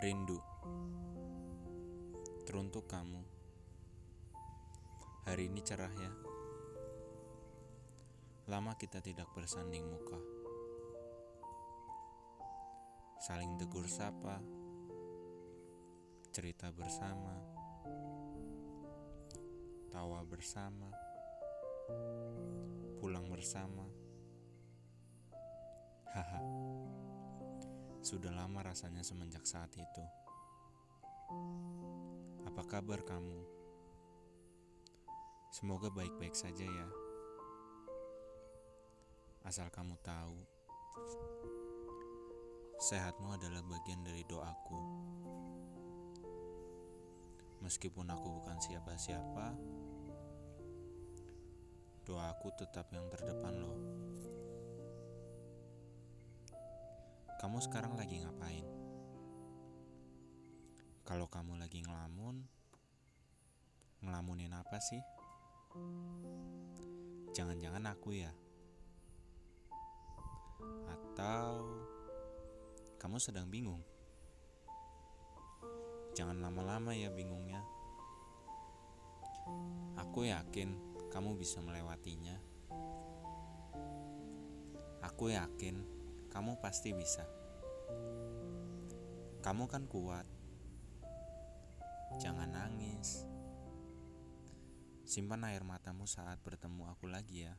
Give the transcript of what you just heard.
Rindu. Teruntuk kamu. Hari ini cerah ya. Lama kita tidak bersanding muka. Saling tegur sapa. Cerita bersama. Tawa bersama. Pulang bersama sudah lama rasanya semenjak saat itu. Apa kabar kamu? Semoga baik-baik saja ya. Asal kamu tahu, sehatmu adalah bagian dari doaku. Meskipun aku bukan siapa-siapa, doaku tetap yang terdepan loh. Kamu sekarang lagi ngapain? Kalau kamu lagi ngelamun, ngelamunin apa sih? Jangan-jangan aku ya? Atau kamu sedang bingung? Jangan lama-lama ya bingungnya. Aku yakin kamu bisa melewatinya. Aku yakin kamu pasti bisa. Kamu kan kuat. Jangan nangis. Simpan air matamu saat bertemu aku lagi ya.